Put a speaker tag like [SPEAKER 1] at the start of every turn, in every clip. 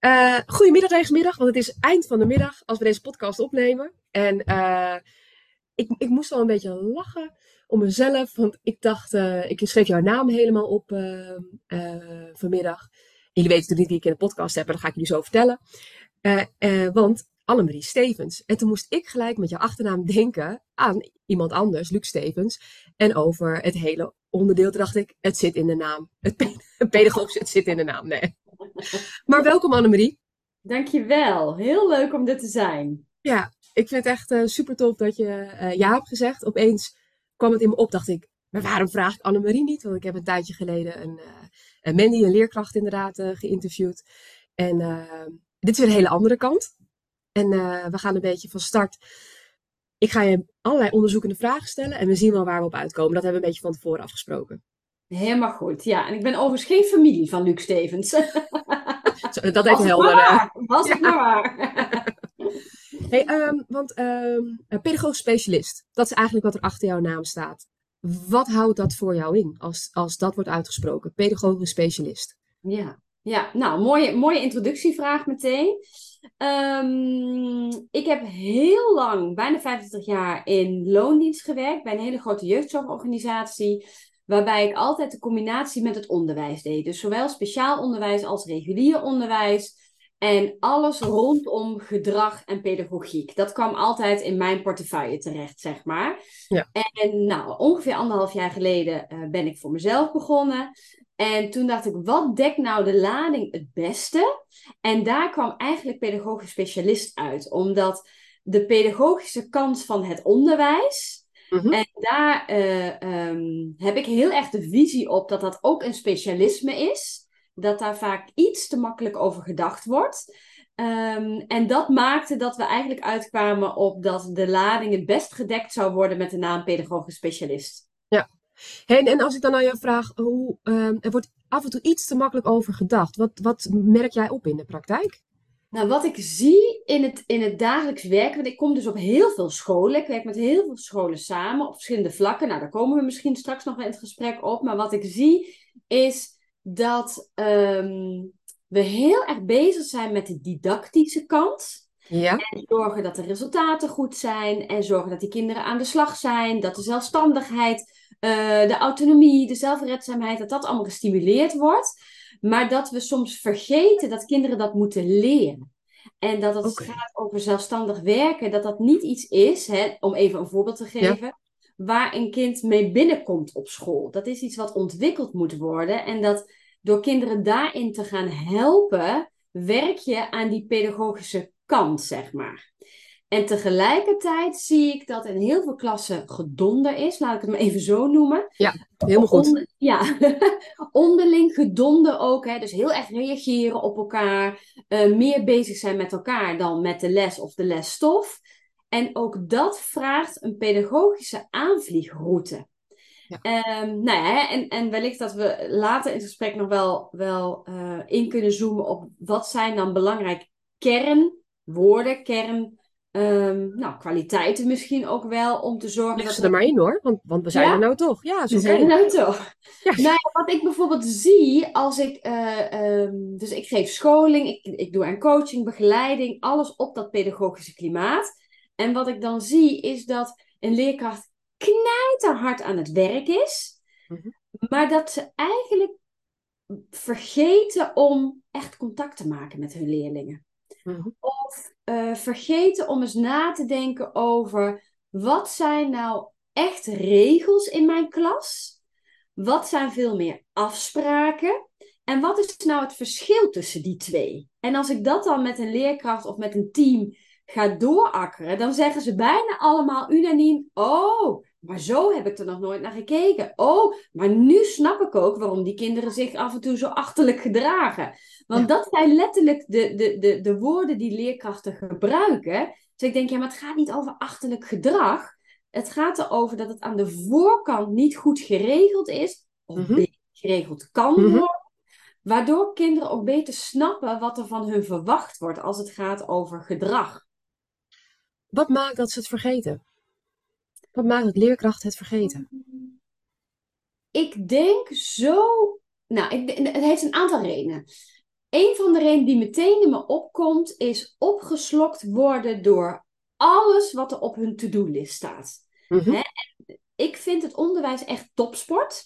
[SPEAKER 1] Uh, goedemiddag, regenmiddag, want het is eind van de middag als we deze podcast opnemen. En uh, ik, ik moest wel een beetje lachen om mezelf, want ik dacht, uh, ik schreef jouw naam helemaal op vanmiddag. Jullie weten natuurlijk niet wie ik in de podcast heb, maar dat ga ik jullie zo vertellen. want Annemarie Stevens. En toen moest ik gelijk met jouw achternaam denken aan iemand anders, Luc Stevens. En over het hele onderdeel, dacht ik, het zit in de naam. Het pedagogisch, het zit in de naam, nee. Maar welkom Annemarie.
[SPEAKER 2] Dankjewel, heel leuk om dit te zijn.
[SPEAKER 1] Ja, ik vind het echt uh, super tof dat je uh, ja hebt gezegd. Opeens kwam het in me op, dacht ik, maar waarom vraag ik Annemarie niet? Want ik heb een tijdje geleden een, uh, een Mandy, een leerkracht inderdaad, geïnterviewd. En dit is weer een hele andere kant. En we gaan een beetje van start. Ik ga je allerlei onderzoekende vragen stellen en we zien wel waar we op uitkomen. Dat hebben we een beetje van tevoren afgesproken.
[SPEAKER 2] Helemaal goed, ja. En ik ben overigens geen familie van Luc Stevens.
[SPEAKER 1] Zo, dat even helder.
[SPEAKER 2] Was het maar waar.
[SPEAKER 1] hey, um, want um, pedagogisch specialist, dat is eigenlijk wat er achter jouw naam staat. Wat houdt dat voor jou in als, als dat wordt uitgesproken? Pedagogisch specialist.
[SPEAKER 2] Ja, ja nou, mooie, mooie introductievraag meteen. Um, ik heb heel lang, bijna 25 jaar, in loondienst gewerkt bij een hele grote jeugdzorgorganisatie. Waarbij ik altijd de combinatie met het onderwijs deed. Dus zowel speciaal onderwijs als regulier onderwijs. En alles rondom gedrag en pedagogiek. Dat kwam altijd in mijn portefeuille terecht, zeg maar. Ja. En nou, ongeveer anderhalf jaar geleden uh, ben ik voor mezelf begonnen. En toen dacht ik, wat dekt nou de lading het beste? En daar kwam eigenlijk pedagogisch specialist uit. Omdat de pedagogische kant van het onderwijs Mhm. En daar uh, um, heb ik heel erg de visie op dat dat ook een specialisme is. Dat daar vaak iets te makkelijk over gedacht wordt. Um, en dat maakte dat we eigenlijk uitkwamen op dat de lading het best gedekt zou worden met de naam pedagogisch specialist.
[SPEAKER 1] Ja. Hey, en als ik dan aan jou vraag, hoe, um, er wordt af en toe iets te makkelijk over gedacht. Wat, wat merk jij op in de praktijk?
[SPEAKER 2] Nou, wat ik zie in het, in het dagelijks werk, want ik kom dus op heel veel scholen. Ik werk met heel veel scholen samen op verschillende vlakken. Nou, daar komen we misschien straks nog wel in het gesprek op. Maar wat ik zie is dat um, we heel erg bezig zijn met de didactische kant. Ja. En zorgen dat de resultaten goed zijn. En zorgen dat die kinderen aan de slag zijn. Dat de zelfstandigheid, uh, de autonomie, de zelfredzaamheid, dat dat allemaal gestimuleerd wordt. Maar dat we soms vergeten dat kinderen dat moeten leren. En dat het gaat over zelfstandig werken, dat dat niet iets is, hè, om even een voorbeeld te geven, waar een kind mee binnenkomt op school. Dat is iets wat ontwikkeld moet worden. En dat door kinderen daarin te gaan helpen, werk je aan die pedagogische kant, zeg maar. En tegelijkertijd zie ik dat in heel veel klassen gedonder is, laat ik het maar even zo noemen.
[SPEAKER 1] Ja, helemaal goed.
[SPEAKER 2] ja, onderling gedonder ook. Hè? Dus heel erg reageren op elkaar, uh, meer bezig zijn met elkaar dan met de les of de lesstof. En ook dat vraagt een pedagogische aanvliegroute. Ja. Um, nou ja, en, en wellicht dat we later in het gesprek nog wel, wel uh, in kunnen zoomen op wat zijn dan belangrijk kernwoorden, kern Um, nou, kwaliteiten misschien ook wel, om te zorgen...
[SPEAKER 1] Leg ze er maar in hoor, want, want we zijn er nou toch. Ja,
[SPEAKER 2] zo we zijn er nou toch. Ja. Nou wat ik bijvoorbeeld zie als ik... Uh, um, dus ik geef scholing, ik, ik doe aan coaching, begeleiding, alles op dat pedagogische klimaat. En wat ik dan zie is dat een leerkracht knijterhard aan het werk is, mm -hmm. maar dat ze eigenlijk vergeten om echt contact te maken met hun leerlingen. Mhm. Of uh, vergeten om eens na te denken over wat zijn nou echt regels in mijn klas? Wat zijn veel meer afspraken? En wat is nou het verschil tussen die twee? En als ik dat dan met een leerkracht of met een team ga doorakkeren, dan zeggen ze bijna allemaal unaniem: Oh, maar zo heb ik er nog nooit naar gekeken. Oh, maar nu snap ik ook waarom die kinderen zich af en toe zo achterlijk gedragen. Want dat zijn letterlijk de, de, de, de woorden die leerkrachten gebruiken. Dus ik denk, ja, maar het gaat niet over achterlijk gedrag. Het gaat erover dat het aan de voorkant niet goed geregeld is, of mm geregeld kan mhm. worden. Waardoor kinderen ook beter snappen wat er van hun verwacht wordt als het gaat over gedrag.
[SPEAKER 1] Wat maakt dat ze het vergeten? Wat maakt het leerkracht het vergeten?
[SPEAKER 2] Ik denk zo. Nou, ik, het heeft een aantal redenen. Een van de redenen die meteen in me opkomt, is opgeslokt worden door alles wat er op hun to-do-list staat.
[SPEAKER 1] Mhm.
[SPEAKER 2] Ik vind het onderwijs echt topsport.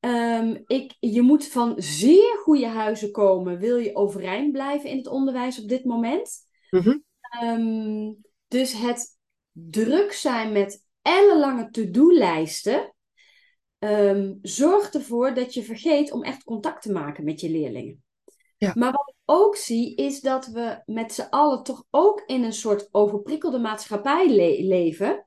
[SPEAKER 2] Ehm, ik, je moet van zeer goede huizen komen, wil je overeind blijven in het onderwijs op dit moment.
[SPEAKER 1] Mhm.
[SPEAKER 2] Ehm, dus het druk zijn met ellenlange to-do-lijsten ehm, zorgt ervoor dat je vergeet om echt contact te maken met je leerlingen.
[SPEAKER 1] Ja.
[SPEAKER 2] Maar wat ik ook zie, is dat we met z'n allen toch ook in een soort overprikkelde maatschappij le- leven.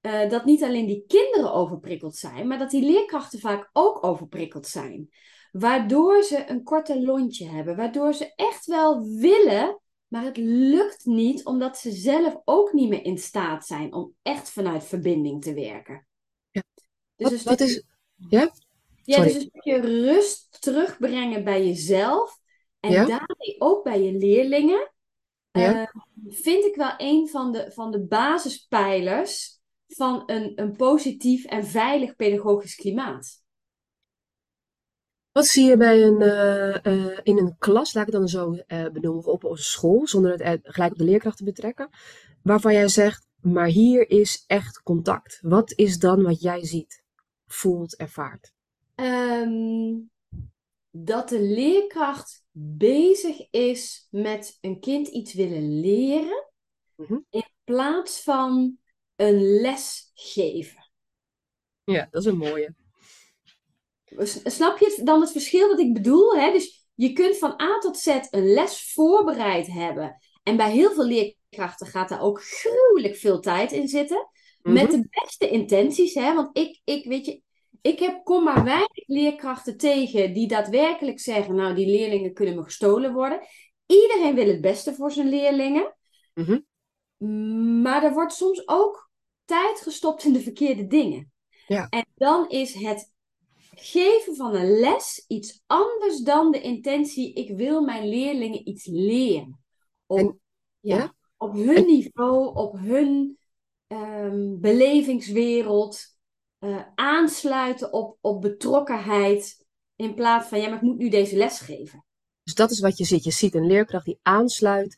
[SPEAKER 2] Eh, dat niet alleen die kinderen overprikkeld zijn, maar dat die leerkrachten vaak ook overprikkeld zijn. Waardoor ze een korte lontje hebben, waardoor ze echt wel willen, maar het lukt niet, omdat ze zelf ook niet meer in staat zijn om echt vanuit verbinding te werken.
[SPEAKER 1] Ja.
[SPEAKER 2] Dus
[SPEAKER 1] Wat, is... Ja?
[SPEAKER 2] ja,
[SPEAKER 1] Sorry.
[SPEAKER 2] dus een stukje rust terugbrengen bij jezelf en
[SPEAKER 1] Ja.
[SPEAKER 2] daarmee ook bij je leerlingen,
[SPEAKER 1] Ja.
[SPEAKER 2] eh, vind ik wel een van de, van de basispijlers van een, een positief en veilig pedagogisch klimaat.
[SPEAKER 1] Wat zie je bij een, eh, eh, in een klas, laat ik het dan zo benoemen, of op een school, zonder het gelijk op de leerkracht te betrekken, waarvan jij zegt, maar hier is echt contact. Wat is dan wat jij ziet, voelt, ervaart?
[SPEAKER 2] Ehm, dat de leerkracht bezig is met een kind iets willen leren,
[SPEAKER 1] Mhm.
[SPEAKER 2] in plaats van een les geven.
[SPEAKER 1] Ja, dat is een mooie.
[SPEAKER 2] Snap je dan het verschil wat ik bedoel? Hè? Dus je kunt van A tot Z een les voorbereid hebben. En bij heel veel leerkrachten gaat daar ook gruwelijk veel tijd in zitten.
[SPEAKER 1] Mhm.
[SPEAKER 2] Met de beste intenties. Hè? Want ik, ik, weet je, ik heb kom maar weinig leerkrachten tegen die daadwerkelijk zeggen: Nou, die leerlingen kunnen me gestolen worden. Iedereen wil het beste voor zijn leerlingen.
[SPEAKER 1] Mhm.
[SPEAKER 2] Maar er wordt soms ook tijd gestopt in de verkeerde dingen.
[SPEAKER 1] Ja.
[SPEAKER 2] En dan is het geven van een les iets anders dan de intentie: ik wil mijn leerlingen iets leren. Op,
[SPEAKER 1] En-
[SPEAKER 2] ja,
[SPEAKER 1] ja?
[SPEAKER 2] op hun niveau, op hun ehm, belevingswereld, eh, aansluiten op, op betrokkenheid. In plaats van, ja, maar ik moet nu deze les geven.
[SPEAKER 1] Dus dat is wat je ziet. Je ziet een leerkracht die aansluit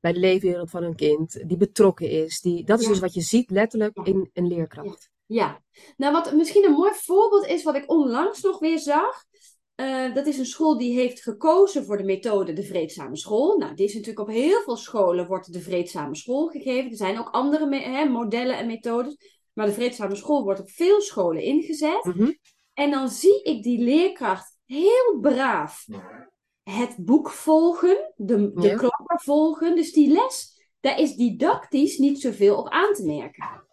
[SPEAKER 1] bij de leefwereld van een kind, die betrokken is. Die, dat is
[SPEAKER 2] Ja.
[SPEAKER 1] dus wat je ziet letterlijk
[SPEAKER 2] Ja.
[SPEAKER 1] in een leerkracht.
[SPEAKER 2] Ja, nou wat misschien een mooi voorbeeld is, wat ik onlangs nog weer zag. eh, dat is een school die heeft gekozen voor de methode de vreedzame school. Nou, die is natuurlijk op heel veel scholen wordt de vreedzame school gegeven. Er zijn ook andere hè, modellen en methodes. Maar de vreedzame school wordt op veel scholen ingezet.
[SPEAKER 1] Mhm.
[SPEAKER 2] En dan zie ik die leerkracht heel braaf het boek volgen, de, de
[SPEAKER 1] Ja.
[SPEAKER 2] klokken volgen. Dus die les, daar is didactisch niet zoveel op aan te merken.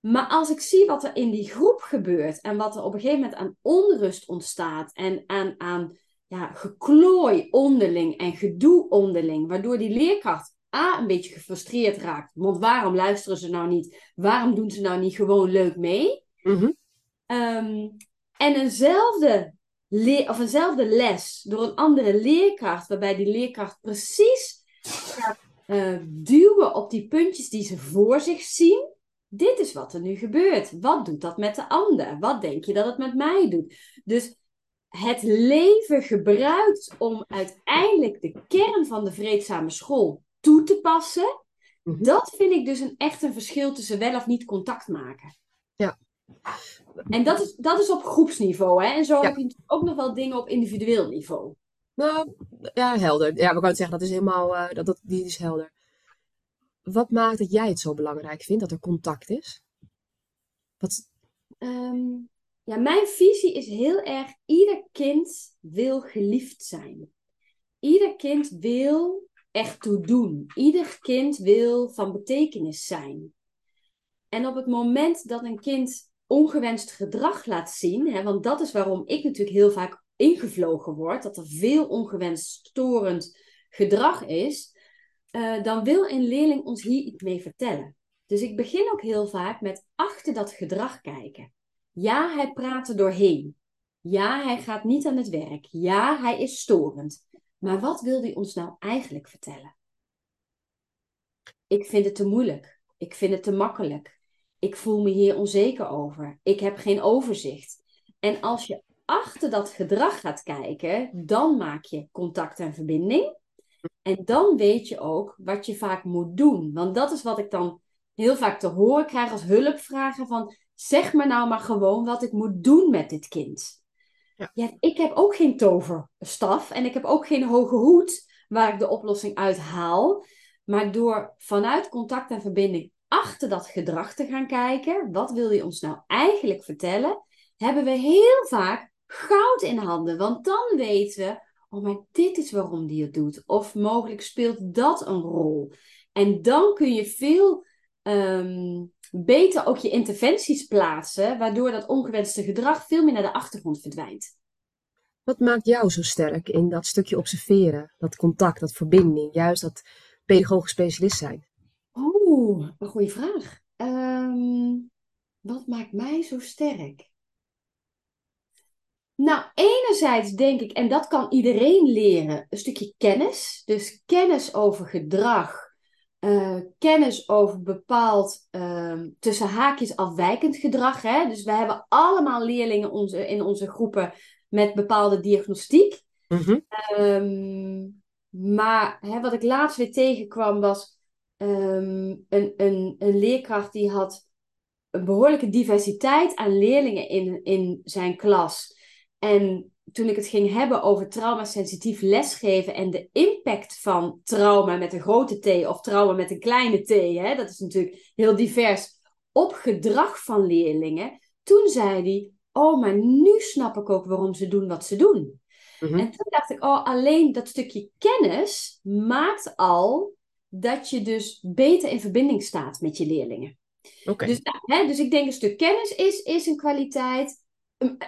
[SPEAKER 2] Maar als ik zie wat er in die groep gebeurt en wat er op een gegeven moment aan onrust ontstaat en aan, aan ja, geklooi onderling en gedoe onderling, waardoor die leerkracht A, een beetje gefrustreerd raakt. Want waarom luisteren ze nou niet? Waarom doen ze nou niet gewoon leuk mee?
[SPEAKER 1] Mhm.
[SPEAKER 2] Ehm, en eenzelfde, of eenzelfde les door een andere leerkracht, waarbij die leerkracht precies gaat eh, duwen op die puntjes die ze voor zich zien. Dit is wat er nu gebeurt. Wat doet dat met de ander? Wat denk je dat het met mij doet? Dus het leven gebruikt om uiteindelijk de kern van de vreedzame school toe te passen.
[SPEAKER 1] Mhm.
[SPEAKER 2] Dat vind ik dus een echt een verschil tussen wel of niet contact maken.
[SPEAKER 1] Ja.
[SPEAKER 2] En dat is, dat is op groepsniveau, hè? En zo
[SPEAKER 1] Ja.
[SPEAKER 2] heb je natuurlijk ook nog wel dingen op individueel niveau.
[SPEAKER 1] Nou, ja, helder. Ja, we kunnen zeggen, dat is helemaal, eh, dat, dat, die is helder. Wat maakt dat jij het zo belangrijk vindt, dat er contact is? Wat,
[SPEAKER 2] Ehm, ja, mijn visie is heel erg: ieder kind wil geliefd zijn. Ieder kind wil echt toe doen. Ieder kind wil van betekenis zijn. En op het moment dat een kind ongewenst gedrag laat zien, hè, want dat is waarom ik natuurlijk heel vaak ingevlogen word, dat er veel ongewenst storend gedrag is, eh, dan wil een leerling ons hier iets mee vertellen. Dus ik begin ook heel vaak met achter dat gedrag kijken. Ja, hij praat er doorheen. Ja, hij gaat niet aan het werk. Ja, hij is storend. Maar wat wil hij ons nou eigenlijk vertellen? Ik vind het te moeilijk. Ik vind het te makkelijk. Ik voel me hier onzeker over. Ik heb geen overzicht. En als je achter dat gedrag gaat kijken, dan maak je contact en verbinding. En dan weet je ook wat je vaak moet doen. Want dat is wat ik dan heel vaak te horen krijg als hulpvragen van zeg me nou maar gewoon wat ik moet doen met dit kind. Ja. ik heb ook geen toverstaf en ik heb ook geen hoge hoed waar ik de oplossing uit haal. Maar door vanuit contact en verbinding achter dat gedrag te gaan kijken, wat wil je ons nou eigenlijk vertellen, hebben we heel vaak goud in handen. Want dan weten we, oh maar dit is waarom die het doet. Of mogelijk speelt dat een rol. En dan kun je veel ehm, beter ook je interventies plaatsen, waardoor dat ongewenste gedrag veel meer naar de achtergrond verdwijnt.
[SPEAKER 1] Wat maakt jou zo sterk in dat stukje observeren, dat contact, dat verbinding, juist dat pedagogisch specialist zijn?
[SPEAKER 2] Oeh, een goede vraag. Ehm, wat maakt mij zo sterk? Nou, enerzijds denk ik, en dat kan iedereen leren, een stukje kennis. Dus kennis over gedrag, uh, kennis over bepaald uh, tussen haakjes afwijkend gedrag. Hè? Dus we hebben allemaal leerlingen onze, in onze groepen met bepaalde diagnostiek.
[SPEAKER 1] Mhm.
[SPEAKER 2] Ehm, maar hè, wat ik laatst weer tegenkwam was um, een, een, een leerkracht die had een behoorlijke diversiteit aan leerlingen in, in zijn klas. En toen ik het ging hebben over traumasensitief lesgeven en de impact van trauma met een grote T of trauma met een kleine T, hè, dat is natuurlijk heel divers, op gedrag van leerlingen. Toen zei hij, oh, maar nu snap ik ook waarom ze doen wat ze doen. Mhm. En toen dacht ik, oh, alleen dat stukje kennis maakt al dat je dus beter in verbinding staat met je leerlingen.
[SPEAKER 1] Okay.
[SPEAKER 2] Dus, hè, dus ik denk een stuk kennis is, is een kwaliteit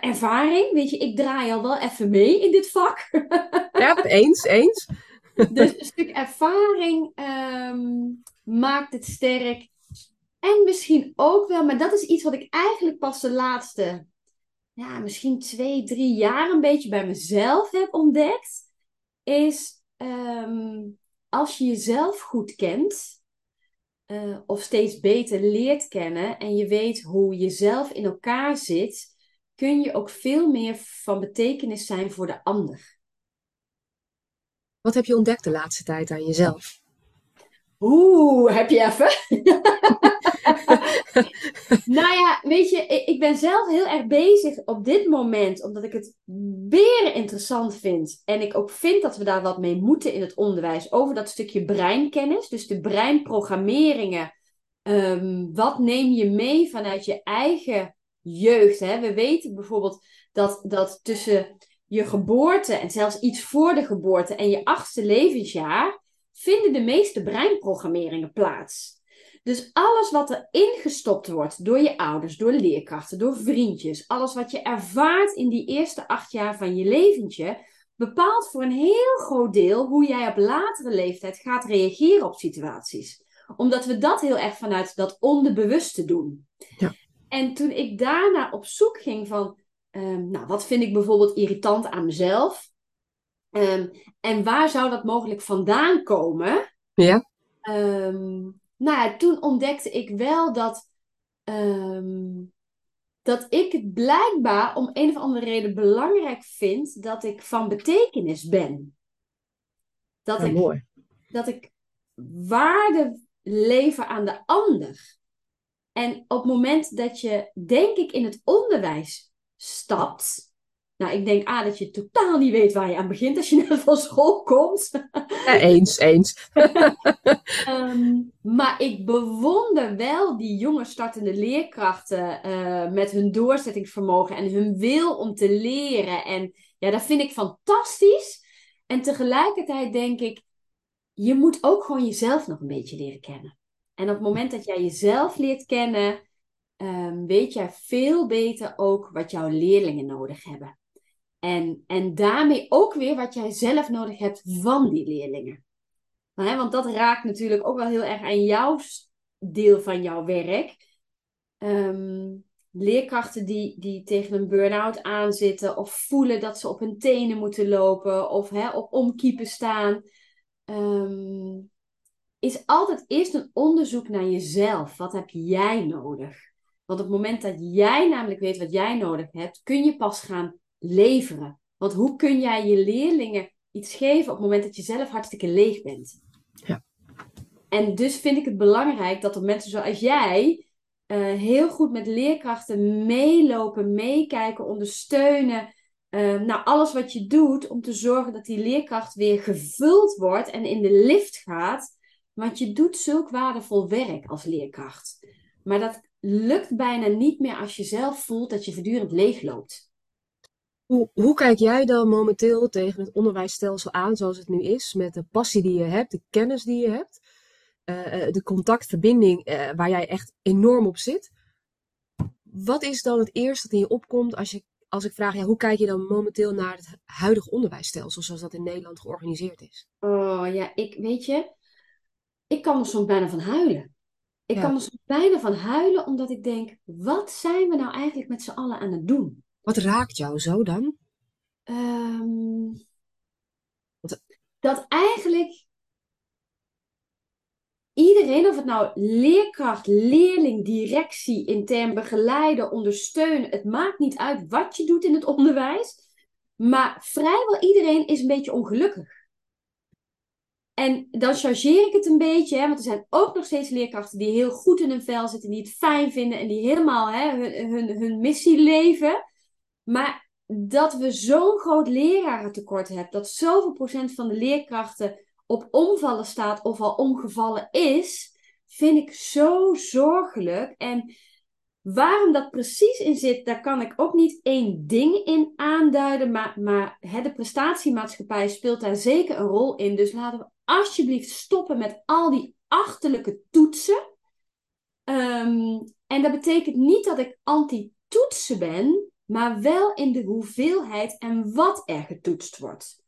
[SPEAKER 2] ervaring. Weet je, ik draai al wel even mee in dit vak.
[SPEAKER 1] ja, eens, eens.
[SPEAKER 2] dus een stuk ervaring ehm, maakt het sterk. En misschien ook wel, maar dat is iets wat ik eigenlijk pas de laatste, ja, misschien twee, drie jaar een beetje bij mezelf heb ontdekt. Is ehm, als je jezelf goed kent, uh, of steeds beter leert kennen en je weet hoe je zelf in elkaar zit, kun je ook veel meer van betekenis zijn voor de ander.
[SPEAKER 1] Wat heb je ontdekt de laatste tijd aan jezelf?
[SPEAKER 2] Oeh, heb je even? nou ja, weet je, ik ben zelf heel erg bezig op dit moment, omdat ik het weer interessant vind. En ik ook vind dat we daar wat mee moeten in het onderwijs. Over dat stukje breinkennis, dus de breinprogrammeringen. Um, wat neem je mee vanuit je eigen jeugd. Hè? We weten bijvoorbeeld dat, dat tussen je geboorte en zelfs iets voor de geboorte en je achtste levensjaar vinden de meeste breinprogrammeringen plaats. Dus alles wat er ingestopt wordt door je ouders, door leerkrachten, door vriendjes, alles wat je ervaart in die eerste acht jaar van je leventje, bepaalt voor een heel groot deel hoe jij op latere leeftijd gaat reageren op situaties. Omdat we dat heel erg vanuit dat onderbewuste doen.
[SPEAKER 1] Ja.
[SPEAKER 2] En toen ik daarna op zoek ging van, um, nou, wat vind ik bijvoorbeeld irritant aan mezelf? Um, en waar zou dat mogelijk vandaan komen?
[SPEAKER 1] Ja.
[SPEAKER 2] Um, nou ja, toen ontdekte ik wel dat, dat ik het blijkbaar om een of andere reden belangrijk vind dat ik van betekenis ben. Dat,
[SPEAKER 1] ja,
[SPEAKER 2] ik,
[SPEAKER 1] mooi.
[SPEAKER 2] dat ik waarde lever aan de ander. En op het moment dat je, denk ik, in het onderwijs stapt. Nou, ik denk A, dat je totaal niet weet waar je aan begint als je net van school komt.
[SPEAKER 1] Ja, eens, eens.
[SPEAKER 2] Ehm, maar ik bewonder wel die jonge startende leerkrachten uh, met hun doorzettingsvermogen en hun wil om te leren. En ja, dat vind ik fantastisch. En tegelijkertijd denk ik, je moet ook gewoon jezelf nog een beetje leren kennen. En op het moment dat jij jezelf leert kennen, um, weet jij veel beter ook wat jouw leerlingen nodig hebben. En, en daarmee ook weer wat jij zelf nodig hebt van die leerlingen. want dat raakt natuurlijk ook wel heel erg aan jouw deel van jouw werk. Um, leerkrachten die, die tegen een burn-out aanzitten of voelen dat ze op hun tenen moeten lopen of hè, op omkiepen staan. Um, is altijd eerst een onderzoek naar jezelf. Wat heb jij nodig? Want op het moment dat jij namelijk weet wat jij nodig hebt, kun je pas gaan leveren. Want hoe kun jij je leerlingen iets geven op het moment dat je zelf hartstikke leeg bent?
[SPEAKER 1] Ja.
[SPEAKER 2] En dus vind ik het belangrijk dat er mensen zoals jij uh, heel goed met leerkrachten meelopen, meekijken, ondersteunen. Uh, nou, alles wat je doet om te zorgen dat die leerkracht weer gevuld wordt en in de lift gaat. Want je doet zulk waardevol werk als leerkracht. Maar dat lukt bijna niet meer als je zelf voelt dat je voortdurend leegloopt.
[SPEAKER 1] Hoe, hoe kijk jij dan momenteel tegen het onderwijsstelsel aan zoals het nu is, met de passie die je hebt, de kennis die je hebt, uh, de contactverbinding uh, waar jij echt enorm op zit? Wat is dan het eerste dat in je opkomt als, je, als ik vraag, ja, hoe kijk je dan momenteel naar het huidige onderwijsstelsel zoals dat in Nederland georganiseerd is?
[SPEAKER 2] Oh ja, ik weet je, ik kan er soms bijna van huilen. Ik kan er soms bijna van huilen omdat ik denk, wat zijn we nou eigenlijk met z'n allen aan het doen?
[SPEAKER 1] Wat raakt jou zo dan?
[SPEAKER 2] Um, Dat eigenlijk iedereen, of het nou leerkracht, leerling, directie, intern begeleiden, ondersteunen, het maakt niet uit wat je doet in het onderwijs, maar vrijwel iedereen is een beetje ongelukkig. En dan chargeer ik het een beetje, hè, want er zijn ook nog steeds leerkrachten die heel goed in hun vel zitten, die het fijn vinden en die helemaal hè, hun, hun, hun missie leven. Maar dat we zo'n groot lerarentekort hebben, dat zoveel procent van de leerkrachten op omvallen staat of al omgevallen is, vind ik zo zorgelijk. En waarom dat precies in zit, daar kan ik ook niet één ding in aanduiden. Maar, maar hè, de prestatiemaatschappij speelt daar zeker een rol in. Dus laten we alsjeblieft stoppen met al die achterlijke toetsen. Ehm, en dat betekent niet dat ik anti-toetsen ben, maar wel in de hoeveelheid en wat er getoetst wordt.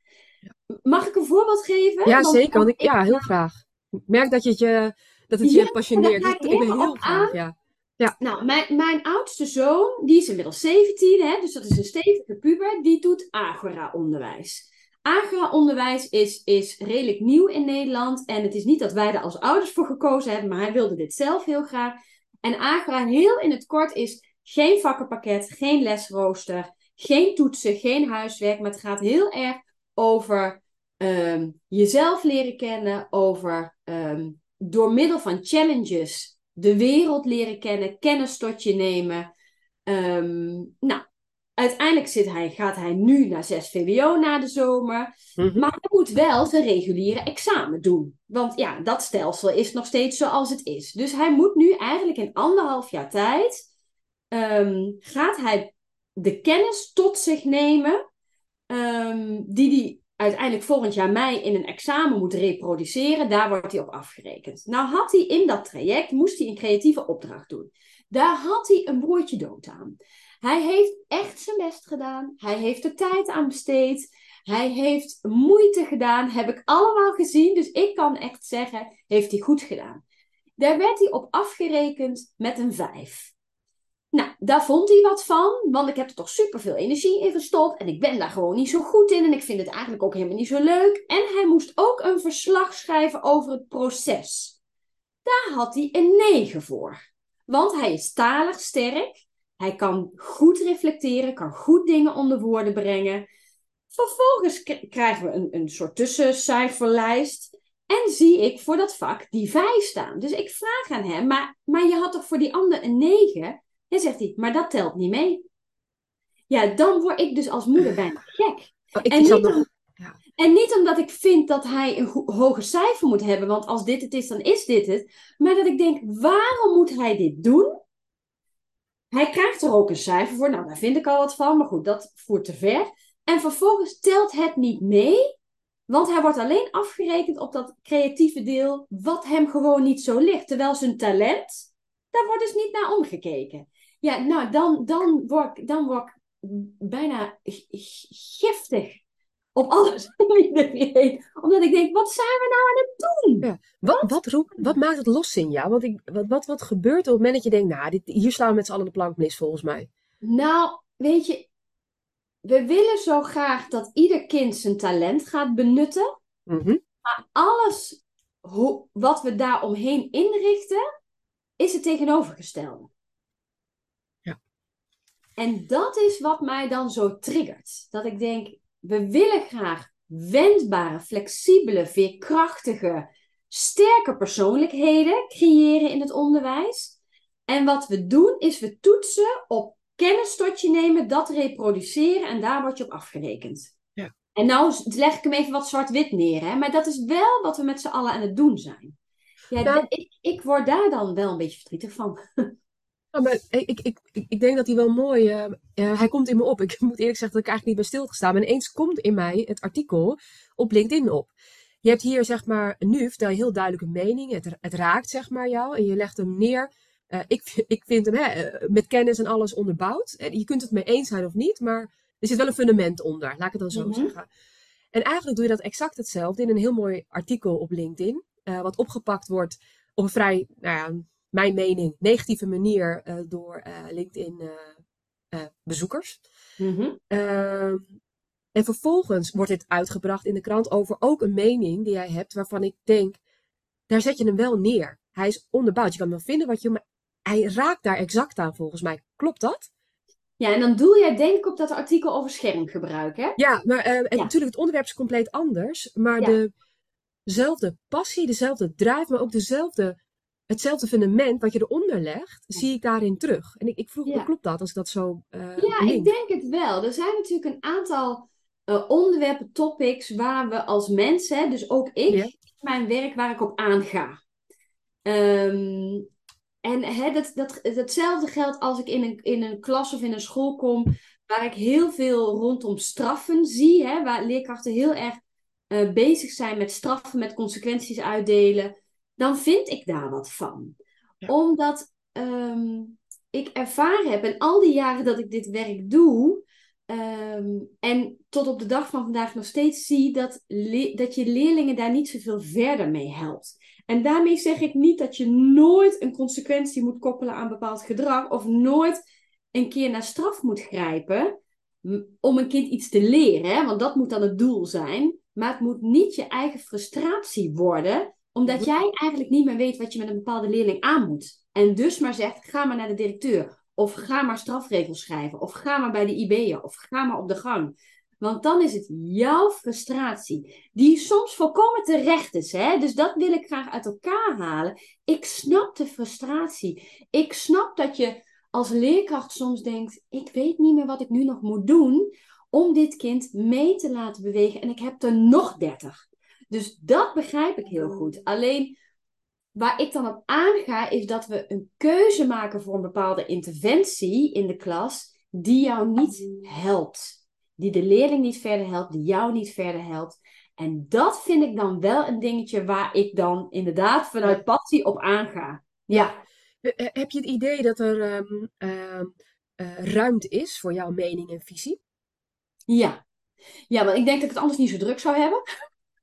[SPEAKER 2] Mag ik een voorbeeld geven?
[SPEAKER 1] Ja, zeker. Want ik, ja, heel graag. Ik merk dat, je het je, dat het je passioneert. Ik, ik ben heel graag, ja.
[SPEAKER 2] Ja. Nou, mijn, mijn oudste zoon, die is inmiddels 17, hè, dus dat is een stevige puber, die doet Agora-onderwijs. Agora-onderwijs is, is redelijk nieuw in Nederland en het is niet dat wij er als ouders voor gekozen hebben, maar hij wilde dit zelf heel graag. En Agora, heel in het kort, is geen vakkenpakket, geen lesrooster, geen toetsen, geen huiswerk, maar het gaat heel erg over um, jezelf leren kennen, over um, door middel van challenges de wereld leren kennen, kennis tot je nemen. Um, nou, uiteindelijk zit hij, gaat hij nu naar 6 VWO na de zomer. Mm-hmm. Maar hij moet wel zijn reguliere examen doen. Want ja, dat stelsel is nog steeds zoals het is. Dus hij moet nu eigenlijk in anderhalf jaar tijd... Um, gaat hij de kennis tot zich nemen... Um, die hij uiteindelijk volgend jaar mei in een examen moet reproduceren. Daar wordt hij op afgerekend. Nou had hij in dat traject, moest hij een creatieve opdracht doen. Daar had hij een broertje dood aan. Hij heeft echt zijn best gedaan. Hij heeft er tijd aan besteed. Hij heeft moeite gedaan. Heb ik allemaal gezien. Dus ik kan echt zeggen, heeft hij goed gedaan. Daar werd hij op afgerekend met een 5. Nou, daar vond hij wat van, want ik heb er toch superveel energie in gestopt en ik ben daar gewoon niet zo goed in en ik vind het eigenlijk ook helemaal niet zo leuk. En hij moest ook een verslag schrijven over het proces. Daar had hij een 9 voor, want hij is talig sterk, hij kan goed reflecteren, kan goed dingen onder woorden brengen. Vervolgens krijgen we een, een soort tussencijferlijst. En zie ik voor dat vak die 5 staan. Dus ik vraag aan hem, maar, maar je had toch voor die ander een 9? En zegt hij, maar dat telt niet mee. Ja, dan word ik dus als moeder bijna gek. Oh, en, niet om, ja. en, niet omdat ik vind dat hij een hoger cijfer moet hebben, want als dit het is, dan is dit het. Maar dat ik denk, waarom moet hij dit doen? Hij krijgt er ook een cijfer voor. Nou, daar vind ik al wat van, maar goed, dat voert te ver. En vervolgens telt het niet mee, want hij wordt alleen afgerekend op dat creatieve deel, wat hem gewoon niet zo ligt. Terwijl zijn talent, daar wordt dus niet naar omgekeken. Ja, nou, dan, dan, word, dan word ik bijna giftig op alles Omdat ik denk, wat zijn we nou aan het doen?
[SPEAKER 1] Ja. Wat, wat, wat, wat maakt het los in jou? Want ik, wat, wat, wat gebeurt er op het moment dat je denkt, nou, dit, hier slaan we met z'n allen de plank mis, volgens mij?
[SPEAKER 2] Nou, weet je, we willen zo graag dat ieder kind zijn talent gaat benutten.
[SPEAKER 1] Mm
[SPEAKER 2] Maar alles hoe, wat we daar omheen inrichten, is het tegenovergestelde. En dat is wat mij dan zo triggert. Dat ik denk, we willen graag wendbare, flexibele, veerkrachtige, sterke persoonlijkheden creëren in het onderwijs. En wat we doen, is we toetsen op kennis tot je nemen, dat reproduceren en daar word je op afgerekend.
[SPEAKER 1] Ja.
[SPEAKER 2] En nou leg ik hem even wat zwart-wit neer, hè? maar dat is wel wat we met z'n allen aan het doen zijn. Ja,
[SPEAKER 1] Nou-
[SPEAKER 2] ik, ik word daar dan wel een beetje verdrietig van.
[SPEAKER 1] Ja, maar ik, ik, ik, ik denk dat hij wel mooi. eh, eh, hij komt in me op. Ik moet eerlijk zeggen dat ik eigenlijk niet ben stilgestaan. Maar ineens komt in mij het artikel op LinkedIn op. Je hebt hier zeg maar. Nu vertel je heel duidelijk een mening. Het, het raakt zeg maar jou. En je legt hem neer. Eh, ik, ik vind hem hè, met kennis en alles onderbouwd. En je kunt het mee eens zijn of niet. Maar er zit wel een fundament onder. Laat ik het dan zo
[SPEAKER 2] Mhm.
[SPEAKER 1] zeggen. En eigenlijk doe je dat exact hetzelfde in een heel mooi artikel op LinkedIn. wat opgepakt wordt op een vrij, nou ja, mijn mening, negatieve manier eh, door eh, LinkedIn eh, bezoekers.
[SPEAKER 2] Mhm.
[SPEAKER 1] Ehm, en vervolgens wordt dit uitgebracht in de krant over ook een mening die jij hebt, waarvan ik denk, daar zet je hem wel neer. Hij is onderbouwd. Je kan wel vinden wat je, maar hij raakt daar exact aan volgens mij. Klopt dat?
[SPEAKER 2] Ja, en dan doe jij denk ik op dat artikel over schermgebruik, hè?
[SPEAKER 1] Ja, maar en
[SPEAKER 2] Ja.
[SPEAKER 1] natuurlijk, het onderwerp is compleet anders. Maar
[SPEAKER 2] Ja.
[SPEAKER 1] dezelfde passie, dezelfde drive, maar ook dezelfde, hetzelfde fundament wat je eronder legt, zie ik daarin terug. En ik, ik vroeg me,
[SPEAKER 2] Ja.
[SPEAKER 1] klopt dat als ik dat zo eh
[SPEAKER 2] Ja, ik denk het wel. Er zijn natuurlijk een aantal eh, onderwerpen, topics, waar we als mensen, dus ook ik,
[SPEAKER 1] Ja.
[SPEAKER 2] in mijn werk, waar ik op aanga. Ehm, en hè, dat, dat, hetzelfde geldt als ik in een, in een klas of in een school kom, waar ik heel veel rondom straffen zie, hè, waar leerkrachten heel erg eh, bezig zijn met straffen, met consequenties uitdelen, dan vind ik daar wat van.
[SPEAKER 1] Ja.
[SPEAKER 2] Omdat ehm, ik ervaren heb in al die jaren dat ik dit werk doe, ehm, en tot op de dag van vandaag nog steeds zie dat, dat je leerlingen daar niet zoveel verder mee helpt. En daarmee zeg ik niet dat je nooit een consequentie moet koppelen aan bepaald gedrag of nooit een keer naar straf moet grijpen om een kind iets te leren, hè? want dat moet dan het doel zijn. Maar het moet niet je eigen frustratie worden, omdat
[SPEAKER 1] Mhm.
[SPEAKER 2] jij eigenlijk niet meer weet wat je met een bepaalde leerling aan moet. En dus maar zegt, ga maar naar de directeur. Of ga maar strafregels schrijven. Of ga maar bij de IB'er. Of ga maar op de gang. Want dan is het jouw frustratie, die soms volkomen terecht is. Hè? Dus dat wil ik graag uit elkaar halen. Ik snap de frustratie. Ik snap dat je als leerkracht soms denkt: ik weet niet meer wat ik nu nog moet doen om dit kind mee te laten bewegen. En ik heb er nog 30. Dus dat begrijp ik heel goed. Alleen waar ik dan op aanga, is dat we een keuze maken voor een bepaalde interventie in de klas die jou niet helpt. Die de leerling niet verder helpt, die jou niet verder helpt. En dat vind ik dan wel een dingetje waar ik dan inderdaad vanuit passie op aanga. Ja.
[SPEAKER 1] Heb je het idee dat er ehm, ehm, eh, ruimte is voor jouw mening en visie?
[SPEAKER 2] Ja. Ja, want ik denk dat ik het anders niet zo druk zou hebben.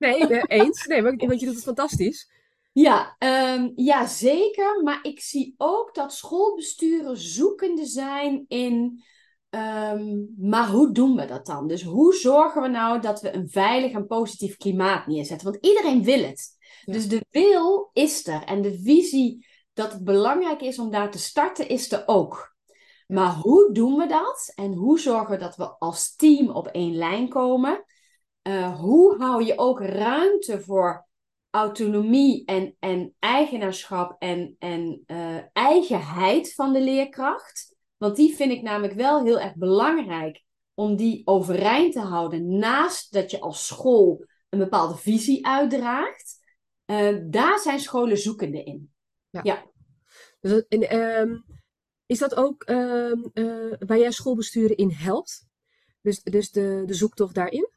[SPEAKER 1] Nee, eh, eens. Nee, maar- want je doet het fantastisch.
[SPEAKER 2] Ja, ehm, ja, zeker. Maar ik zie ook dat schoolbesturen zoekende zijn in. ehm, maar hoe doen we dat dan? Dus hoe zorgen we nou dat we een veilig en positief klimaat neerzetten? Want iedereen wil het.
[SPEAKER 1] Ja.
[SPEAKER 2] Dus de wil is er. En de visie dat het belangrijk is om daar te starten, is er ook. Maar hoe doen we dat? En hoe zorgen we dat we als team op één lijn komen? Eh, hoe hou je ook ruimte voor autonomie en, en eigenaarschap en, en eh, eigenheid van de leerkracht? Want die vind ik namelijk wel heel erg belangrijk om die overeind te houden naast dat je als school een bepaalde visie uitdraagt. Eh, daar zijn scholen zoekende in.
[SPEAKER 1] Dus dat- en, ehm, is dat ook eh, waar jij schoolbesturen in helpt? Dus, dus de, de zoektocht daarin?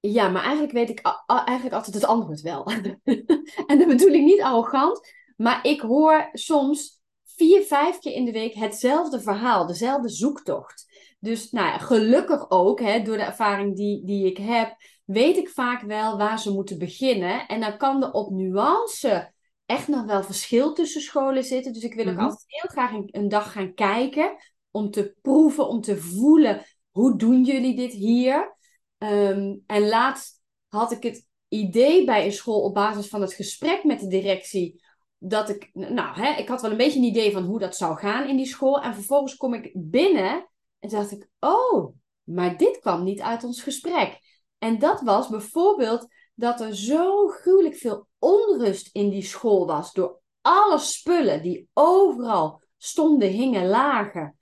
[SPEAKER 2] Ja, maar eigenlijk weet ik eigenlijk altijd het antwoord wel. en dat bedoel ik niet arrogant, maar ik hoor soms vier, vijf keer in de week hetzelfde verhaal, dezelfde zoektocht. Dus nou ja, gelukkig ook, hè, door de ervaring die, die ik heb, weet ik vaak wel waar ze moeten beginnen. En dan kan er op nuance echt nog wel verschil tussen scholen zitten. Dus ik wil ook
[SPEAKER 1] Mhm.
[SPEAKER 2] altijd heel graag een, een dag gaan kijken om te proeven, om te voelen, hoe doen jullie dit hier? Ehm, en laatst had ik het idee bij een school op basis van het gesprek met de directie dat ik, nou, hè, ik had wel een beetje een idee van hoe dat zou gaan in die school. En vervolgens kom ik binnen en dacht ik, oh, maar dit kwam niet uit ons gesprek. En dat was bijvoorbeeld dat er zo gruwelijk veel onrust in die school was. Door alle spullen die overal stonden, hingen, lagen.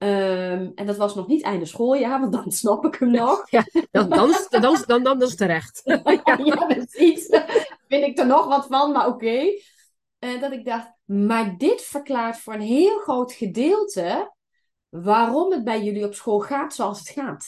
[SPEAKER 2] Ehm, en dat was nog niet einde schooljaar, want dan snap ik hem nog.
[SPEAKER 1] Ja, dan, dan, dan, dan, dan, is het terecht.
[SPEAKER 2] ja, ja, precies. Vind ik er nog wat van, maar oké. Uh, dat ik dacht, maar dit verklaart voor een heel groot gedeelte waarom het bij jullie op school gaat zoals het gaat.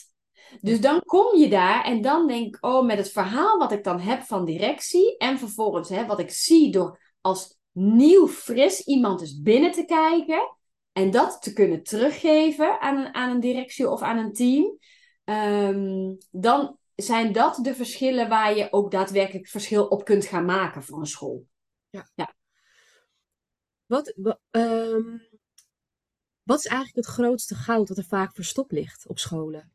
[SPEAKER 2] Dus dan kom je daar en dan denk ik, oh, met het verhaal wat ik dan heb van directie en vervolgens hè, wat ik zie door als nieuw, fris iemand is binnen te kijken en dat te kunnen teruggeven aan een, aan een directie of aan een team, um, dan zijn dat de verschillen waar je ook daadwerkelijk verschil op kunt gaan maken voor een school.
[SPEAKER 1] Ja. ja. Wat, um, wat is eigenlijk het grootste goud dat er vaak verstopt ligt op scholen?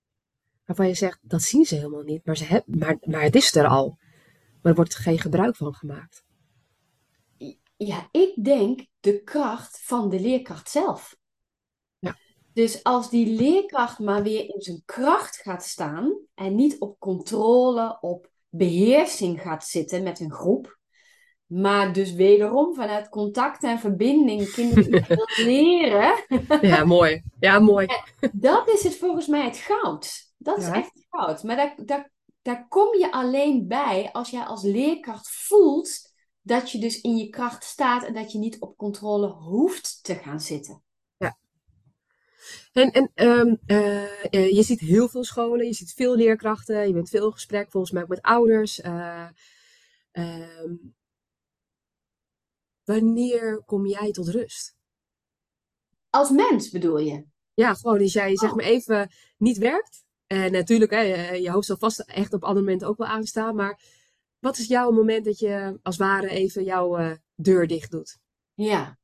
[SPEAKER 1] Waarvan je zegt, dat zien ze helemaal niet, maar, ze hebben, maar, maar het is er al. Maar er wordt geen gebruik van gemaakt.
[SPEAKER 2] Ja, ik denk de kracht van de leerkracht zelf. Ja. Dus als die leerkracht maar weer in zijn kracht gaat staan en niet op controle, op beheersing gaat zitten met een groep, maar dus wederom vanuit contact en verbinding kinderen leren.
[SPEAKER 1] Ja, mooi. Ja, mooi.
[SPEAKER 2] Dat is het volgens mij het goud. Dat is echt het goud. Maar daar, daar, daar kom je alleen bij als jij als leerkracht voelt dat je dus in je kracht staat en dat je niet op controle hoeft te gaan zitten.
[SPEAKER 1] Ja. En, en um, uh, je ziet heel veel scholen, je ziet veel leerkrachten, je bent veel in gesprek volgens mij ook met ouders. Uh, um, wanneer kom jij tot rust?
[SPEAKER 2] Als mens bedoel je?
[SPEAKER 1] Ja, gewoon als jij zeg oh. maar even niet werkt. En natuurlijk, hè, je hoofd zal vast echt op andere momenten ook wel aanstaan. Maar wat is jouw moment dat je als ware even jouw uh, deur dicht doet?
[SPEAKER 2] Ja.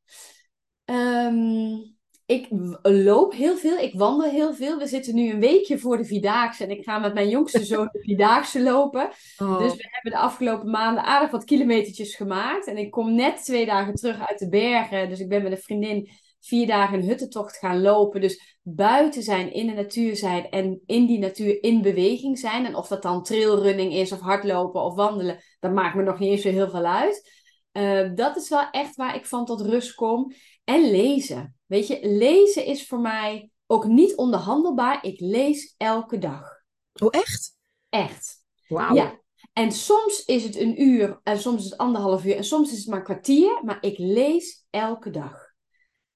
[SPEAKER 2] Um, ik loop heel veel, ik wandel heel veel. We zitten nu een weekje voor de Vierdaagse en ik ga met mijn jongste zoon de Vierdaagse lopen. Oh. Dus we hebben de afgelopen maanden aardig wat kilometertjes gemaakt. En ik kom net twee dagen terug uit de bergen. Dus ik ben met een vriendin vier dagen een huttentocht gaan lopen. Dus buiten zijn, in de natuur zijn en in die natuur in beweging zijn. En of dat dan trailrunning is of hardlopen of wandelen, dat maakt me nog niet eens zo heel veel uit. Uh, dat is wel echt waar ik van tot rust kom. En lezen. Weet je, lezen is voor mij ook niet onderhandelbaar. Ik lees elke dag.
[SPEAKER 1] Oh, echt?
[SPEAKER 2] Echt.
[SPEAKER 1] Wauw.
[SPEAKER 2] Ja. En soms is het een uur, en soms is het anderhalf uur, en soms is het maar een kwartier, maar ik lees elke dag.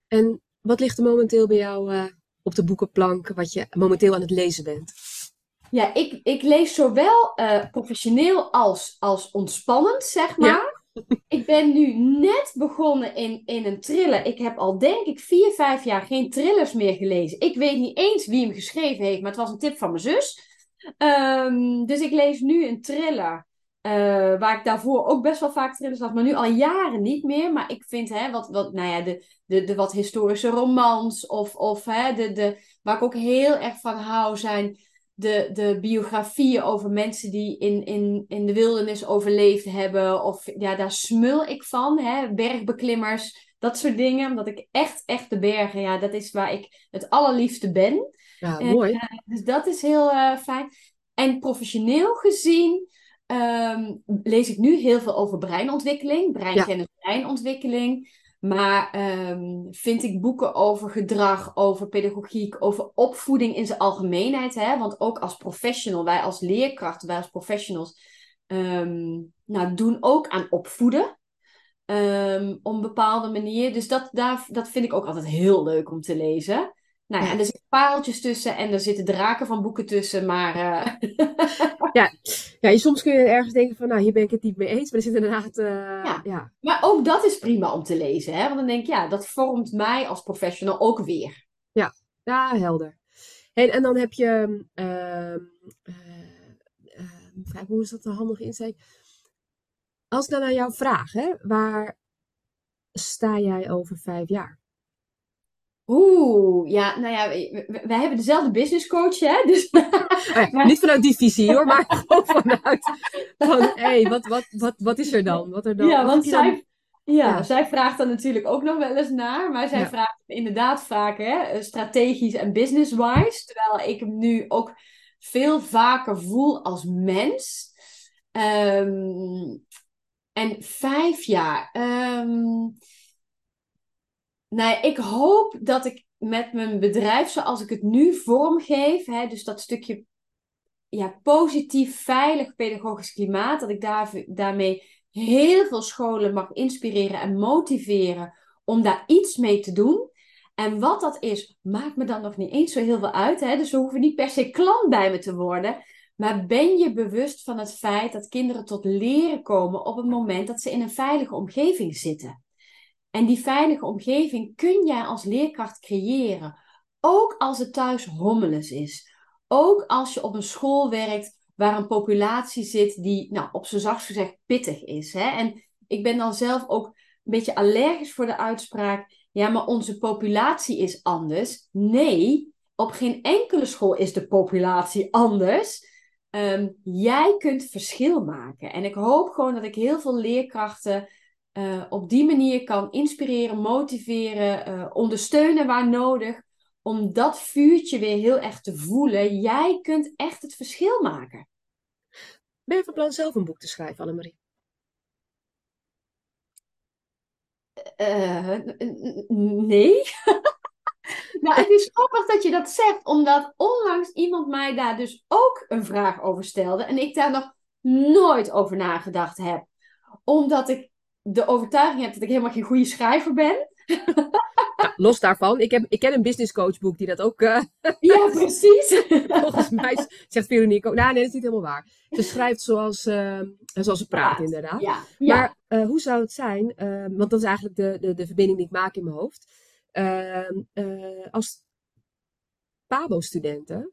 [SPEAKER 1] En wat ligt er momenteel bij jou uh, op de boekenplank, wat je momenteel aan het lezen bent?
[SPEAKER 2] Ja, ik, ik lees zowel uh, professioneel als, als ontspannend, zeg maar. Ja ik ben nu net begonnen in, in een thriller. Ik heb al denk ik vier, vijf jaar geen thrillers meer gelezen. Ik weet niet eens wie hem geschreven heeft, maar het was een tip van mijn zus. Um, dus ik lees nu een thriller. Uh, waar ik daarvoor ook best wel vaak thrillers had, maar nu al jaren niet meer. Maar ik vind, hè, wat, wat, nou ja, de, de, de wat historische romans of, of hè, de, de, waar ik ook heel erg van hou zijn de, de biografieën over mensen die in, in, in de wildernis overleefd hebben. Of ja, daar smul ik van. Hè? Bergbeklimmers, dat soort dingen. Omdat ik echt, echt de bergen, ja, dat is waar ik het allerliefste ben.
[SPEAKER 1] Ja, mooi. Uh,
[SPEAKER 2] dus dat is heel uh, fijn. En professioneel gezien um, lees ik nu heel veel over breinontwikkeling. Breinkennis, ja. breinontwikkeling. Maar um, vind ik boeken over gedrag, over pedagogiek, over opvoeding in zijn algemeenheid. Hè? Want ook als professional, wij als leerkrachten, wij als professionals, um, nou, doen ook aan opvoeden. Um, op een bepaalde manier. Dus dat, daar, dat vind ik ook altijd heel leuk om te lezen. Nou ja, en er zitten pareltjes tussen en er zitten draken van boeken tussen, maar... Uh...
[SPEAKER 1] ja. ja, soms kun je ergens denken van, nou, hier ben ik het niet mee eens, maar er zit inderdaad... Uh,
[SPEAKER 2] ja. ja. maar ook dat is prima om te lezen, hè? Want dan denk ik, ja, dat vormt mij als professional ook weer.
[SPEAKER 1] Ja, ja helder. En, en dan heb je... Uh, uh, hoe is dat een handige insteek? Als ik dan naar jou vraag, hè, waar sta jij over vijf jaar?
[SPEAKER 2] Oeh, ja, nou ja, wij hebben dezelfde business coach, hè? Dus...
[SPEAKER 1] Oh niet vanuit die visie hoor, maar gewoon vanuit van, hé, hey, wat, wat, wat, wat is er dan? Wat er dan
[SPEAKER 2] ja, want zij, Ja, zij vraagt dan natuurlijk ook nog wel eens naar, maar zij vraagt inderdaad vaak hè, eh, strategisch en business-wise, terwijl ik hem nu ook veel vaker voel als mens. Um, en vijf jaar. Um, nou, ik hoop dat ik met mijn bedrijf, zoals ik het nu vormgeef, hè, dus dat stukje ja, positief, veilig pedagogisch klimaat, dat ik daar, daarmee heel veel scholen mag inspireren en motiveren om daar iets mee te doen. En wat dat is, maakt me dan nog niet eens zo heel veel uit. Hè? Dus ze hoeven niet per se klant bij me te worden. Maar ben je bewust van het feit dat kinderen tot leren komen op het moment dat ze in een veilige omgeving zitten? En die veilige omgeving kun jij als leerkracht creëren. Ook als het thuis hommeles is. Ook als je op een school werkt waar een populatie zit die, nou, op zijn zachtst gezegd, pittig is. Hè? En ik ben dan zelf ook een beetje allergisch voor de uitspraak. Ja, maar onze populatie is anders. Nee, op geen enkele school is de populatie anders. Um, jij kunt verschil maken. En ik hoop gewoon dat ik heel veel leerkrachten uh, op die manier kan inspireren, motiveren, uh, ondersteunen waar nodig. Om dat vuurtje weer heel erg te voelen. Jij kunt echt het verschil maken.
[SPEAKER 1] Ben je van plan zelf een boek te schrijven, Annemarie?
[SPEAKER 2] Uh, nee. nou, het is grappig dat je dat zegt, omdat onlangs iemand mij daar dus ook een vraag over stelde en ik daar nog nooit over nagedacht heb. Omdat ik de overtuiging heb dat ik helemaal geen goede schrijver ben.
[SPEAKER 1] los daarvan, ik, heb, ik ken een business coach boek die dat ook. Uh,
[SPEAKER 2] ja, precies.
[SPEAKER 1] volgens mij zegt Veronique ook. Nou, nee, dat is niet helemaal waar. Ze schrijft zoals, uh, zoals ze praat, inderdaad.
[SPEAKER 2] Ja,
[SPEAKER 1] ja. Maar uh, hoe zou het zijn? want dat is eigenlijk de, de, de verbinding die ik maak in mijn hoofd. Als Pabo-studenten.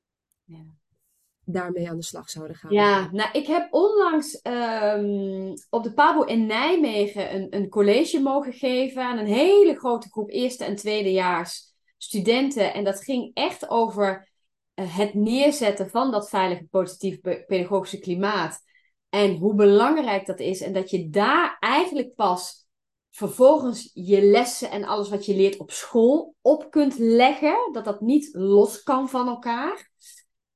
[SPEAKER 1] Daarmee aan de slag zouden gaan.
[SPEAKER 2] Ja, nou, ik heb onlangs um, op de Pabo in Nijmegen een, een college mogen geven aan een hele grote groep eerste en tweedejaars studenten. En dat ging echt over uh, het neerzetten van dat veilige, positieve pedagogische klimaat. En hoe belangrijk dat is. En dat je daar eigenlijk pas vervolgens je lessen en alles wat je leert op school op kunt leggen. Dat dat niet los kan van elkaar.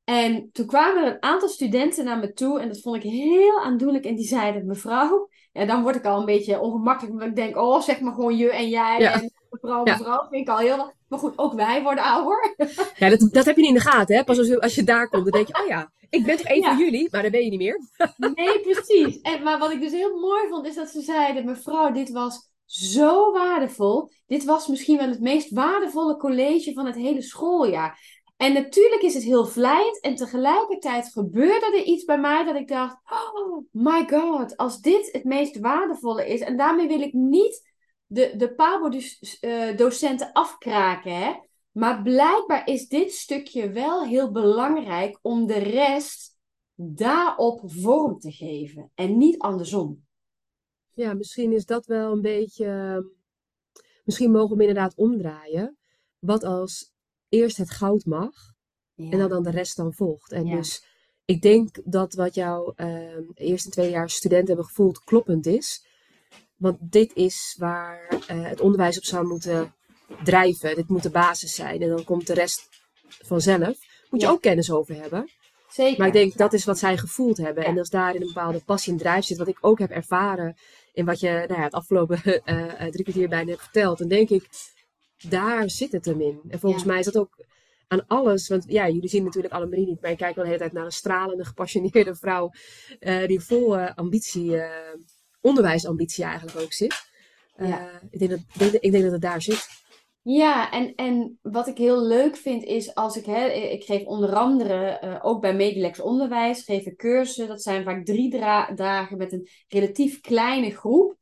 [SPEAKER 2] En toen kwamen er een aantal studenten naar me toe en dat vond ik heel aandoenlijk. En die zeiden, mevrouw, ja, dan word ik al een beetje ongemakkelijk. Omdat ik denk, oh, zeg maar gewoon je en jij en mevrouw, mevrouw. Vind ik al heel... Maar goed, ook wij worden ouder.
[SPEAKER 1] Ja, dat, dat heb je niet in de gaten, hè? Pas als, je, als je daar komt, dan denk je, oh ja, ik ben toch een van jullie? Maar dan ben je niet meer.
[SPEAKER 2] Nee, precies. En, maar wat ik dus heel mooi vond, is dat ze zeiden, mevrouw, dit was zo waardevol. Dit was misschien wel het meest waardevolle college van het hele schooljaar. En natuurlijk is het heel vlijend en tegelijkertijd gebeurde er iets bij mij dat ik dacht, oh my god, als dit het meest waardevolle is. En daarmee wil ik niet de, de Pabo-docenten eh, afkraken, hè. Maar blijkbaar is dit stukje wel heel belangrijk om de rest daarop vorm te geven en niet andersom.
[SPEAKER 1] Ja, misschien is dat wel een beetje. Misschien mogen we inderdaad omdraaien. Wat als eerst het goud mag. En dan, dan de rest dan volgt. En dus ik denk dat wat jouw uh, eerste en tweede jaar studenten hebben gevoeld kloppend is. Want dit is waar uh, het onderwijs op zou moeten drijven. Dit moet de basis zijn. En dan komt de rest vanzelf. Moet je ook kennis over hebben.
[SPEAKER 2] Zeker.
[SPEAKER 1] Maar ik denk dat is wat zij gevoeld hebben. En als daarin een bepaalde passie en drijf zit, wat ik ook heb ervaren in wat je nou ja, het afgelopen uh, drie kwartier bijna hebt verteld, dan denk ik, daar zit het hem in. En volgens mij is dat ook aan alles. Want ja, jullie zien natuurlijk allemaal niet. Maar ik kijk wel de hele tijd naar een stralende, gepassioneerde vrouw. Uh, die vol uh, ambitie, uh, onderwijsambitie eigenlijk ook zit. Ja. ik, denk dat, ik denk dat het daar zit.
[SPEAKER 2] Ja, en, en wat ik heel leuk vind is als ik, hè, ik geef onder andere ook bij Medilex Onderwijs, geef ik cursussen. Dat zijn vaak drie dagen met een relatief kleine groep.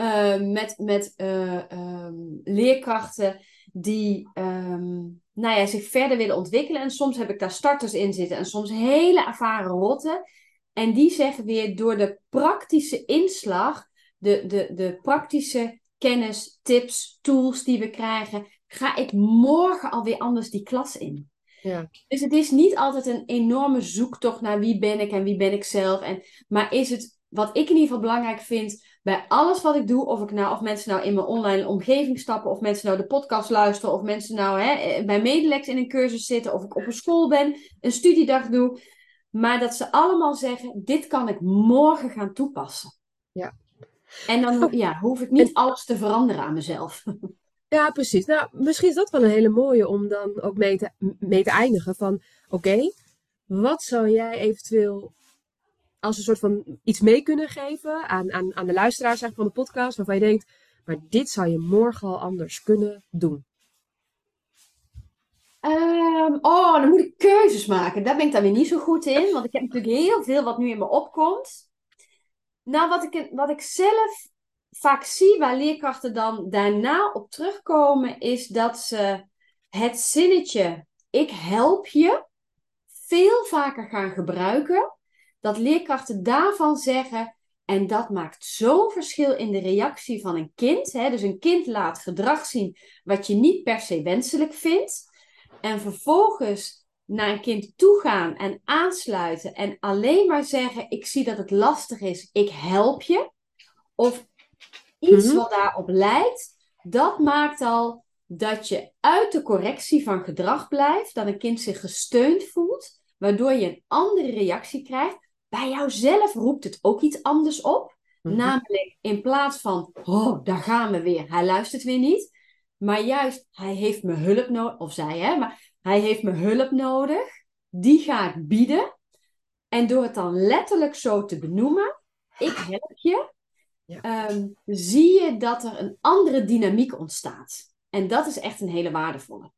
[SPEAKER 2] Ehm, met, met uh, um, leerkrachten die um, nou ja, zich verder willen ontwikkelen. En soms heb ik daar starters in zitten en soms hele ervaren rotten. En die zeggen weer door de praktische inslag, de, de, de praktische kennis, tips, tools die we krijgen, ga ik morgen alweer anders die klas in.
[SPEAKER 1] Ja.
[SPEAKER 2] Dus het is niet altijd een enorme zoektocht naar wie ben ik en wie ben ik zelf. En, maar is het, wat ik in ieder geval belangrijk vind, bij alles wat ik doe, of, ik nou, of mensen nou in mijn online omgeving stappen, of mensen nou de podcast luisteren, of mensen nou hè, eh, bij Medelex in een cursus zitten, of ik op een school ben, een studiedag doe. Maar dat ze allemaal zeggen, dit kan ik morgen gaan toepassen.
[SPEAKER 1] Ja.
[SPEAKER 2] En dan ja, hoef ik niet alles te veranderen aan mezelf.
[SPEAKER 1] Ja, precies. Nou, misschien is dat wel een hele mooie om dan ook mee te, mee te eindigen. Van, oké, wat zou jij eventueel als een soort van iets mee kunnen geven aan, aan, aan de luisteraars van de podcast, waarvan je denkt, maar dit zou je morgen al anders kunnen doen?
[SPEAKER 2] Um, oh, dan moet ik keuzes maken. Daar ben ik dan weer niet zo goed in, want ik heb natuurlijk heel veel wat nu in me opkomt. Nou, wat ik, wat ik zelf vaak zie waar leerkrachten dan daarna op terugkomen, is dat ze het zinnetje ik help je veel vaker gaan gebruiken. Dat leerkrachten daarvan zeggen, en dat maakt zo'n verschil in de reactie van een kind. Hè? Dus een kind laat gedrag zien wat je niet per se wenselijk vindt. En vervolgens naar een kind toe gaan en aansluiten en alleen maar zeggen: Ik zie dat het lastig is, ik help je. Of iets mhm. wat daarop lijkt, dat maakt al dat je uit de correctie van gedrag blijft, dat een kind zich gesteund voelt, waardoor je een andere reactie krijgt. Bij jouzelf roept het ook iets anders op. Mhm. Namelijk in plaats van, oh, daar gaan we weer, hij luistert weer niet. Maar juist, hij heeft me hulp nodig, of zij, hè, maar hij heeft me hulp nodig. Die ga ik bieden. En door het dan letterlijk zo te benoemen, ik help je, Ehm, zie je dat er een andere dynamiek ontstaat. En dat is echt een hele waardevolle.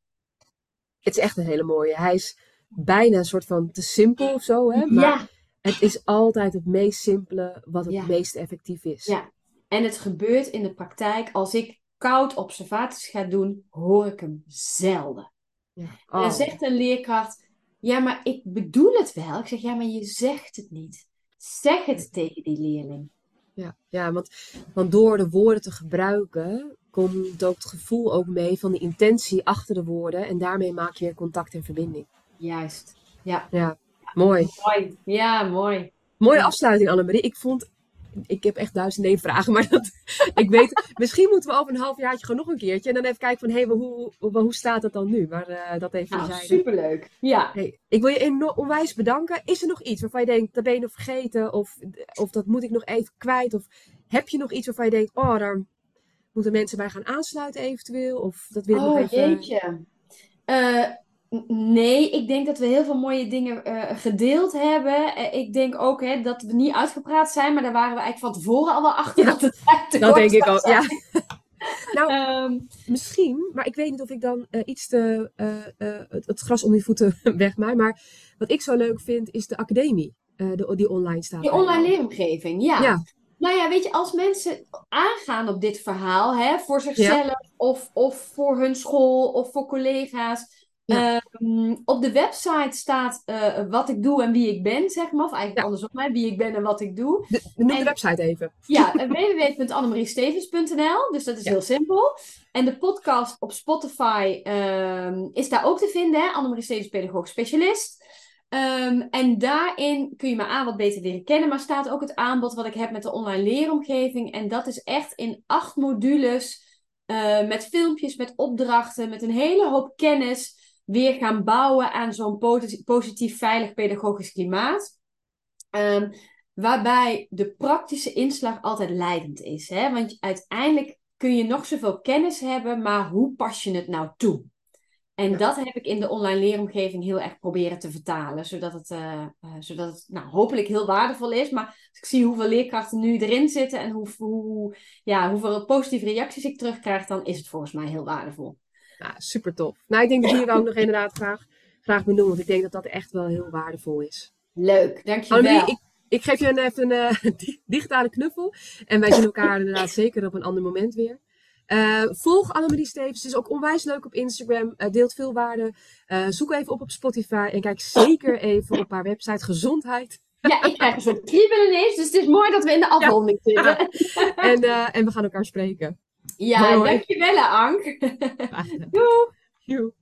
[SPEAKER 1] Het is echt een hele mooie. Hij is bijna een soort van te simpel of zo, hè? Maar ja. Het is altijd het meest simpele wat het meest effectief is.
[SPEAKER 2] Ja, en het gebeurt in de praktijk. Als ik koud observaties ga doen, hoor ik hem zelden. Ja. En dan oh. zegt een leerkracht, ja, maar ik bedoel het wel. Ik zeg, ja, maar je zegt het niet. Zeg het tegen die leerling
[SPEAKER 1] ja, ja want, want door de woorden te gebruiken komt ook het gevoel ook mee van de intentie achter de woorden. En daarmee maak je contact en verbinding.
[SPEAKER 2] Juist, ja.
[SPEAKER 1] Ja, mooi.
[SPEAKER 2] Mooi, ja, mooi.
[SPEAKER 1] Mooie afsluiting Annemarie. Ik vond ik heb echt duizend vragen, maar dat, ik weet, misschien moeten we over een halfjaartje gewoon nog een keertje en dan even kijken van, hé, hey, hoe, hoe, hoe staat het dan nu? Maar uh, dat even
[SPEAKER 2] nou, superleuk. Ja.
[SPEAKER 1] Hey, ik wil je enorm onwijs bedanken. Is er nog iets waarvan je denkt, dat ben je nog vergeten of, of dat moet ik nog even kwijt? Of heb je nog iets waarvan je denkt, oh, daar moeten mensen bij gaan aansluiten eventueel? Of dat wil ik
[SPEAKER 2] oh,
[SPEAKER 1] nog even...
[SPEAKER 2] jeetje. Uh, Nee, ik denk dat we heel veel mooie dingen uh, gedeeld hebben. Uh, ik denk ook hè, dat we niet uitgepraat zijn, maar daar waren we eigenlijk van tevoren al wel achter. Ja, dat,
[SPEAKER 1] het dat denk ik ook, ja. nou, um, misschien, maar ik weet niet of ik dan uh, iets te, het, het, gras onder je voeten wegmaak. Maar wat ik zo leuk vind, is de academie de, die online staat.
[SPEAKER 2] Die online leeromgeving, ja. ja. Nou ja, weet je, als mensen aangaan op dit verhaal, hè, voor zichzelf ja. of, of voor hun school of voor collega's Ehm, op de website staat uh, wat ik doe en wie ik ben, zeg maar. Of eigenlijk ja. andersom, hè, wie ik ben en wat ik doe.
[SPEAKER 1] De, noem de website even.
[SPEAKER 2] Ja, www.annemariestevens.nl. Dus dat is heel simpel. En de podcast op Spotify um, is daar ook te vinden. Hè? Annemarie Stevens, pedagoog specialist. Um, en daarin kun je me aan wat beter leren kennen. Maar staat ook het aanbod wat ik heb met de online leeromgeving. En dat is echt in acht modules. Uh, met filmpjes, met opdrachten, met een hele hoop kennis weer gaan bouwen aan zo'n positief, veilig pedagogisch klimaat. Um, waarbij de praktische inslag altijd leidend is. Hè? Want uiteindelijk kun je nog zoveel kennis hebben, maar hoe pas je het nou toe? En dat heb ik in de online leeromgeving heel erg proberen te vertalen, zodat het, uh, uh, zodat het nou, hopelijk heel waardevol is. Maar als ik zie hoeveel leerkrachten nu erin zitten en hoe, hoe, ja, hoeveel positieve reacties ik terugkrijg, dan is het volgens mij heel waardevol.
[SPEAKER 1] Nou, super tof. Nou, ik denk dat hier wel nog inderdaad graag, graag benoemen, want ik denk dat dat echt wel heel waardevol is.
[SPEAKER 2] Leuk, dankjewel.
[SPEAKER 1] ik, ik geef je een, even een uh, digitale knuffel. En wij zien elkaar inderdaad zeker op een ander moment weer. Uh, volg Annemarie Stevens. Het is ook onwijs leuk op Instagram. Uh, deelt veel waarde. Uh, zoek even op op Spotify. En kijk zeker even op haar website Gezondheid.
[SPEAKER 2] Ja, ik krijg een soort kriebelen ineens. Dus het is mooi dat we in de afronding zitten.
[SPEAKER 1] en, en we gaan elkaar spreken.
[SPEAKER 2] Ja, dankjewel Ank.
[SPEAKER 1] Doei.